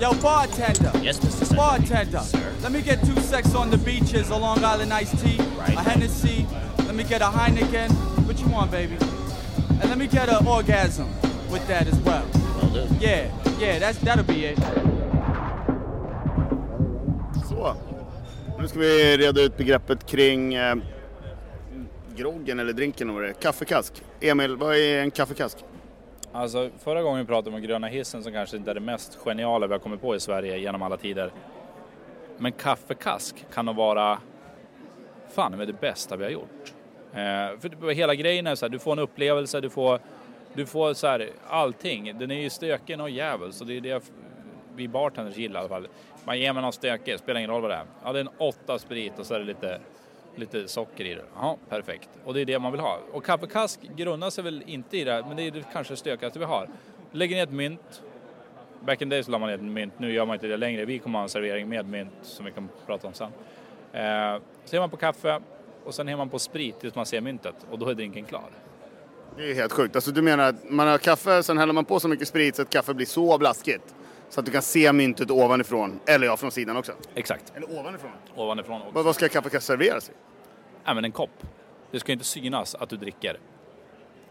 Yo, bartender. Yes, Mr. Secretary. Bartender. Let me get two sex on the beaches, a Long Island iced tea, Right. a Hennessy. Let me get a Heineken. What you want, baby? And let me get an orgasm with that as well. Will do. Yeah, yeah, that's that'll be it. Så. Nu ska vi reda ut begreppet kring eh, groggen eller drinken eller vad det är. Kaffekask. Emil, vad är en kaffekask? Alltså förra gången vi pratade om gröna hissen som kanske inte är det mest geniala vi har kommit på i Sverige genom alla tider. Men kaffekask kan nog vara fan med det bästa vi har gjort. Eh, för typ, hela grejen är så här, du får en upplevelse, du får, du får så här, allting. Den är ju stökig och jävel så det är det vi bartenders gillar i alla fall. Man ger mig någon stökig, spelar ingen roll vad det är. Ja, det är en åtta sprit och så är det lite, lite socker i det. Ja, perfekt. Och det är det man vill ha. Och kaffekask grundar sig väl inte i det, men det är det kanske stökigaste vi har. Lägger ner ett mynt. Back in days la man ner ett mynt, nu gör man inte det längre. Vi kommer ha en servering med mynt som vi kan prata om sen. Eh, så är man på kaffe och sen är man på sprit tills man ser myntet och då är drinken klar. Det är helt sjukt. Alltså du menar att man har kaffe, sen häller man på så mycket sprit så att kaffe blir så blaskigt. Så att du kan se myntet ovanifrån. Eller ja, från sidan också. Exakt. Eller ovanifrån. Ovanifrån också. Vad, vad ska kaffekask serveras i? Ja, men en kopp. Det ska inte synas att du dricker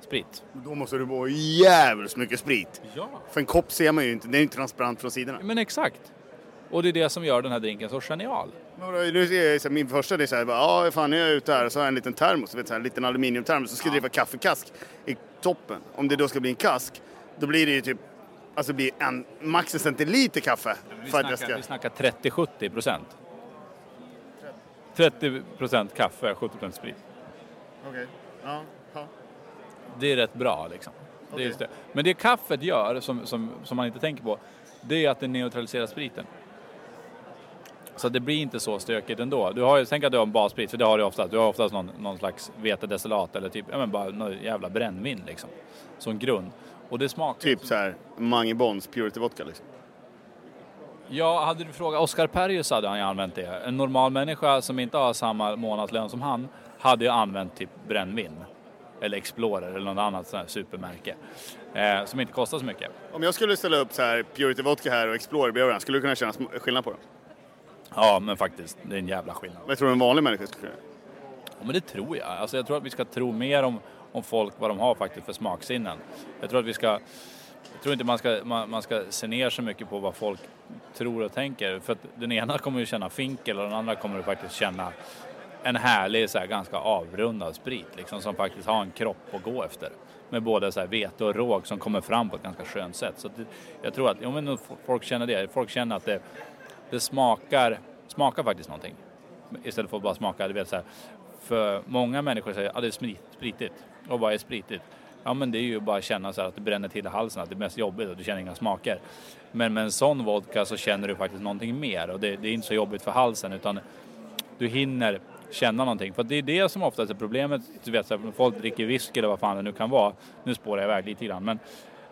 sprit. Då måste det vara jävligt mycket sprit. Ja. För en kopp ser man ju inte, den är ju inte transparent från sidorna. Men exakt. Och det är det som gör den här drinken så genial. Är så här, min första det är såhär, ja fan nu är jag ute här och så har jag en liten termos, vet, så här, en liten aluminiumtermos, så ska jag driva kaffekask i toppen. Om det då ska bli en kask, då blir det ju typ, alltså det blir en, max en centiliter kaffe. Vi För att jag snackar, ska... vi snackar 30-70 procent. 30 procent kaffe, 70 procent sprit. Okej. Ja, ja. Det är rätt bra liksom. Det är det. Men det kaffet gör, som, som, som man inte tänker på, det är att det neutraliserar spriten. Så det blir inte så stökigt ändå. Du har ju, tänk att du har en bassprit, för det har du oftast. Du har oftast någon, någon slags vetedestillat eller typ, ja men bara någon jävla brännvin liksom. Som grund. Och det smakar... Typ så här Mange Bonds Purity Vodka liksom. Ja, hade du frågat Oscar Perrius hade han ju använt det. En normal människa som inte har samma månadslön som han hade ju använt typ brännvin. Eller Explorer eller något annat sånt här supermärke. Eh, som inte kostar så mycket. Om jag skulle ställa upp så här Purity Vodka här och Explorer bredvid skulle du kunna känna skillnad på dem? Ja, men faktiskt, det är en jävla skillnad. Vad tror du en vanlig människa skulle göra? Ja, men det tror jag. Alltså, jag tror att vi ska tro mer om, om folk, vad de har faktiskt för smaksinnen. Jag tror att vi ska... Jag tror inte man ska, man, man ska se ner så mycket på vad folk tror och tänker. För att den ena kommer ju känna finkel och den andra kommer faktiskt känna en härlig, så här, ganska avrundad sprit liksom, som faktiskt har en kropp att gå efter. Med både så här, vete och råg som kommer fram på ett ganska skönt sätt. Så det, jag tror att ja, men folk känner det. Folk känner att det, det smakar, smakar faktiskt någonting. Istället för att bara smaka, du vet så här. För många människor säger att ah, det är sprit, spritigt. Och vad är spritigt? Ja men det är ju bara att känna så här att det bränner till i halsen, att det är mest jobbigt och du känner inga smaker. Men med en sån vodka så känner du faktiskt någonting mer och det, det är inte så jobbigt för halsen utan du hinner känna någonting. För det är det som oftast är problemet. Du vet, så här, folk dricker whisky eller vad fan det nu kan vara. Nu spårar jag iväg lite grann. Men,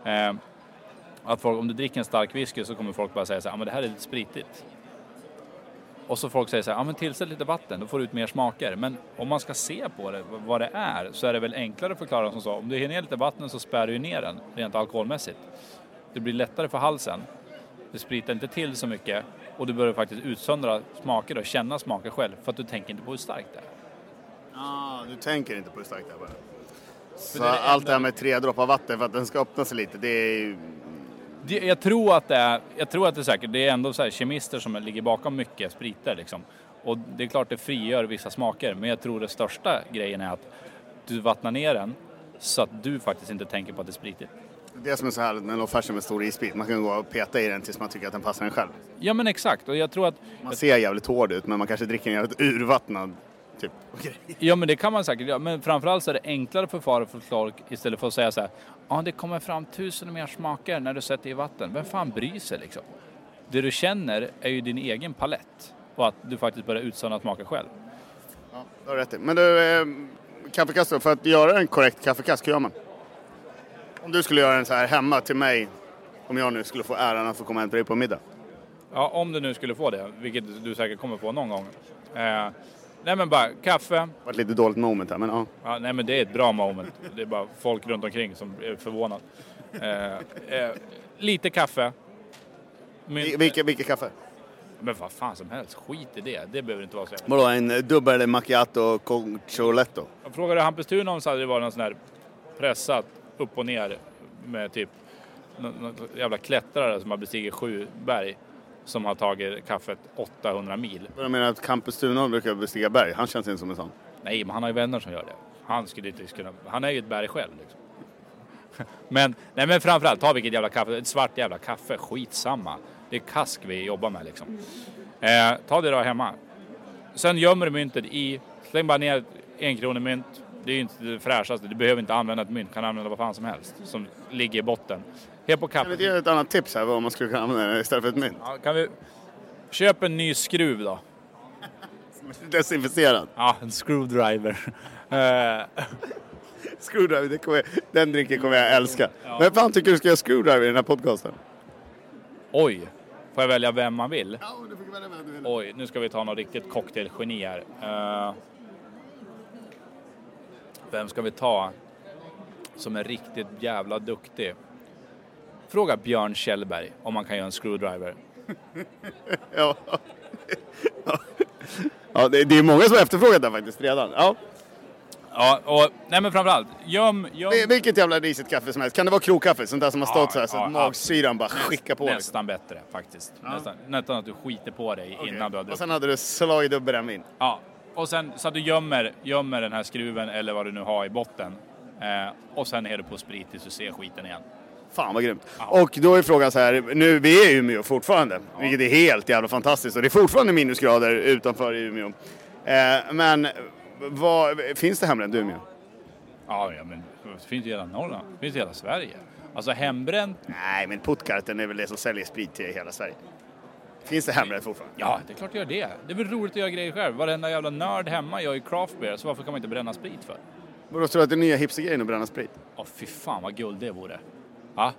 eh, att folk, om du dricker en stark whisky så kommer folk bara säga så här, ah, men det här är lite spritigt. Och så folk säger så här, ja men tillsätt lite vatten, då får du ut mer smaker. Men om man ska se på det, vad det är, så är det väl enklare att förklara som så. Om du har ner lite vatten så spär du ju ner den, rent alkoholmässigt. Det blir lättare för halsen. Det spritar inte till så mycket och du börjar faktiskt utsöndra smaker och känna smaker själv för att du tänker inte på hur starkt det är. Ah, du tänker inte på hur starkt det är bara. Så det är det allt det här med tre droppar vatten för att den ska öppna sig lite, det är ju... Jag tror att det är, jag tror att det är säkert, det är ändå så här kemister som ligger bakom mycket spriter liksom. Och det är klart det frigör vissa smaker, men jag tror det största grejen är att du vattnar ner den så att du faktiskt inte tänker på att det är spritigt. Det som är så härligt med en low med stor isbit, man kan gå och peta i den tills man tycker att den passar en själv. Ja men exakt, och jag tror att, Man ser jävligt hård ut men man kanske dricker en jävligt urvattnad typ. ja men det kan man säkert göra, men framförallt så är det enklare för fara för folk istället för att säga så här, ja det kommer fram tusen mer smaker när du sätter i vatten, vem fan bryr sig liksom? Det du känner är ju din egen palett och att du faktiskt börjar utsöndra smaker själv. Ja, du har rätt i. Men du, eh, kaffekast då, för att göra en korrekt kaffekast, hur gör man? Om du skulle göra en så här hemma till mig, om jag nu skulle få äran att få komma hem till dig på middag. Ja, om du nu skulle få det, vilket du säkert kommer få någon gång. Eh, nej men bara kaffe. Det var ett lite dåligt moment här, men ja. Ja, nej men det är ett bra moment. Det är bara folk runt omkring som är förvånade. Eh, eh, lite kaffe. Mynt, Vilket, vilket kaffe? Men vad fan som helst, skit i det. Det behöver inte vara så jävla... Vadå, en dubbel macchiato con choletto? Frågar du Hampus Thunholm så hade det varit någon sån här pressat upp och ner med typ någon jävla klättrare som har bestigit sju berg som har tagit kaffet 800 mil. Jag menar att Campus Thunholm brukar bestiga berg. Han känns inte som en sån. Nej, men han har ju vänner som gör det. Han skulle inte kunna... Han är ju ett berg själv liksom. Men, nej men framförallt, ta vilket jävla kaffe. Ett svart jävla kaffe, skitsamma. Det är kask vi jobbar med liksom. Eh, ta det då hemma. Sen gömmer du myntet i, släng bara ner en krona mynt. Det är ju inte det fräschaste, du behöver inte använda ett mynt, kan använda vad fan som helst som ligger i botten. Helt på Kan du kaffet. ge ett annat tips här vad man skulle kunna använda istället för ett mynt? Ja, kan vi... Köp en ny skruv då. Desinficerad. Ja, en screwdriver. Eh, Screwdriver, det kommer, den drinken kommer jag älska. Men fan tycker du ska göra screwdriver i den här podcasten? oj, får jag välja vem man vill? Ja, du fick välja vem du vill. Oj, nu ska vi ta något riktigt cocktailgeni här. Eh, vem ska vi ta som är riktigt jävla duktig? Fråga Björn Kjellberg om man kan göra en screwdriver. Ja. ja, det, är många som har efterfrågat den faktiskt redan. Ja. Ja, och nej men framförallt, göm, göm. Vil- Vilket jävla risigt kaffe som helst. Kan det vara krokaffe? Sånt där som har stått så här så ja, att magsyran bara skickar på. Liksom. Nästan bättre faktiskt. Nästan, nästan att du skiter på dig innan du har Och druckit. sen hade du slagit upp brännvin. Ja, och sen så att du gömmer, gömmer den här skruven eller vad du nu har i botten. Eh, och sen är du på sprit tills du ser skiten igen. Fan vad grymt. Och då är frågan så här, nu, vi är i Umeå fortfarande, vilket är helt jävla fantastiskt. Och det är fortfarande minusgrader utanför i Umeå. Eh, men vad, finns det hembränt i Umeå? Ja, ja men det finns i hela Norrland. Det finns i hela Sverige. Alltså hembränt, Nej, men Puttkarten är väl det som säljer sprit till hela Sverige. Finns det hembränt fortfarande? ja det är klart det gör det. Det är väl roligt att göra grejer själv. Varenda jävla nörd hemma gör ju craft beer, så varför kan man inte bränna sprit för? Vadå, tror du att det är nya hipstergrejen att bränna sprit? Åh fy fan vad guld det vore. Ja,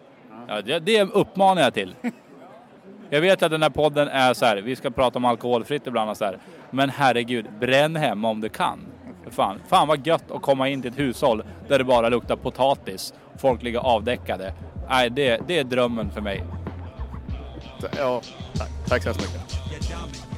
ja det, det uppmanar jag till. Jag vet att den här podden är så här, vi ska prata om alkoholfritt ibland och så här. Men herregud, bränn hemma om du kan. Fan, fan vad gött att komma in till ett hushåll där det bara luktar potatis. Folk ligger avdäckade. Nej, det, det är drömmen för mig. Ja, tack. Tack så hemskt mycket.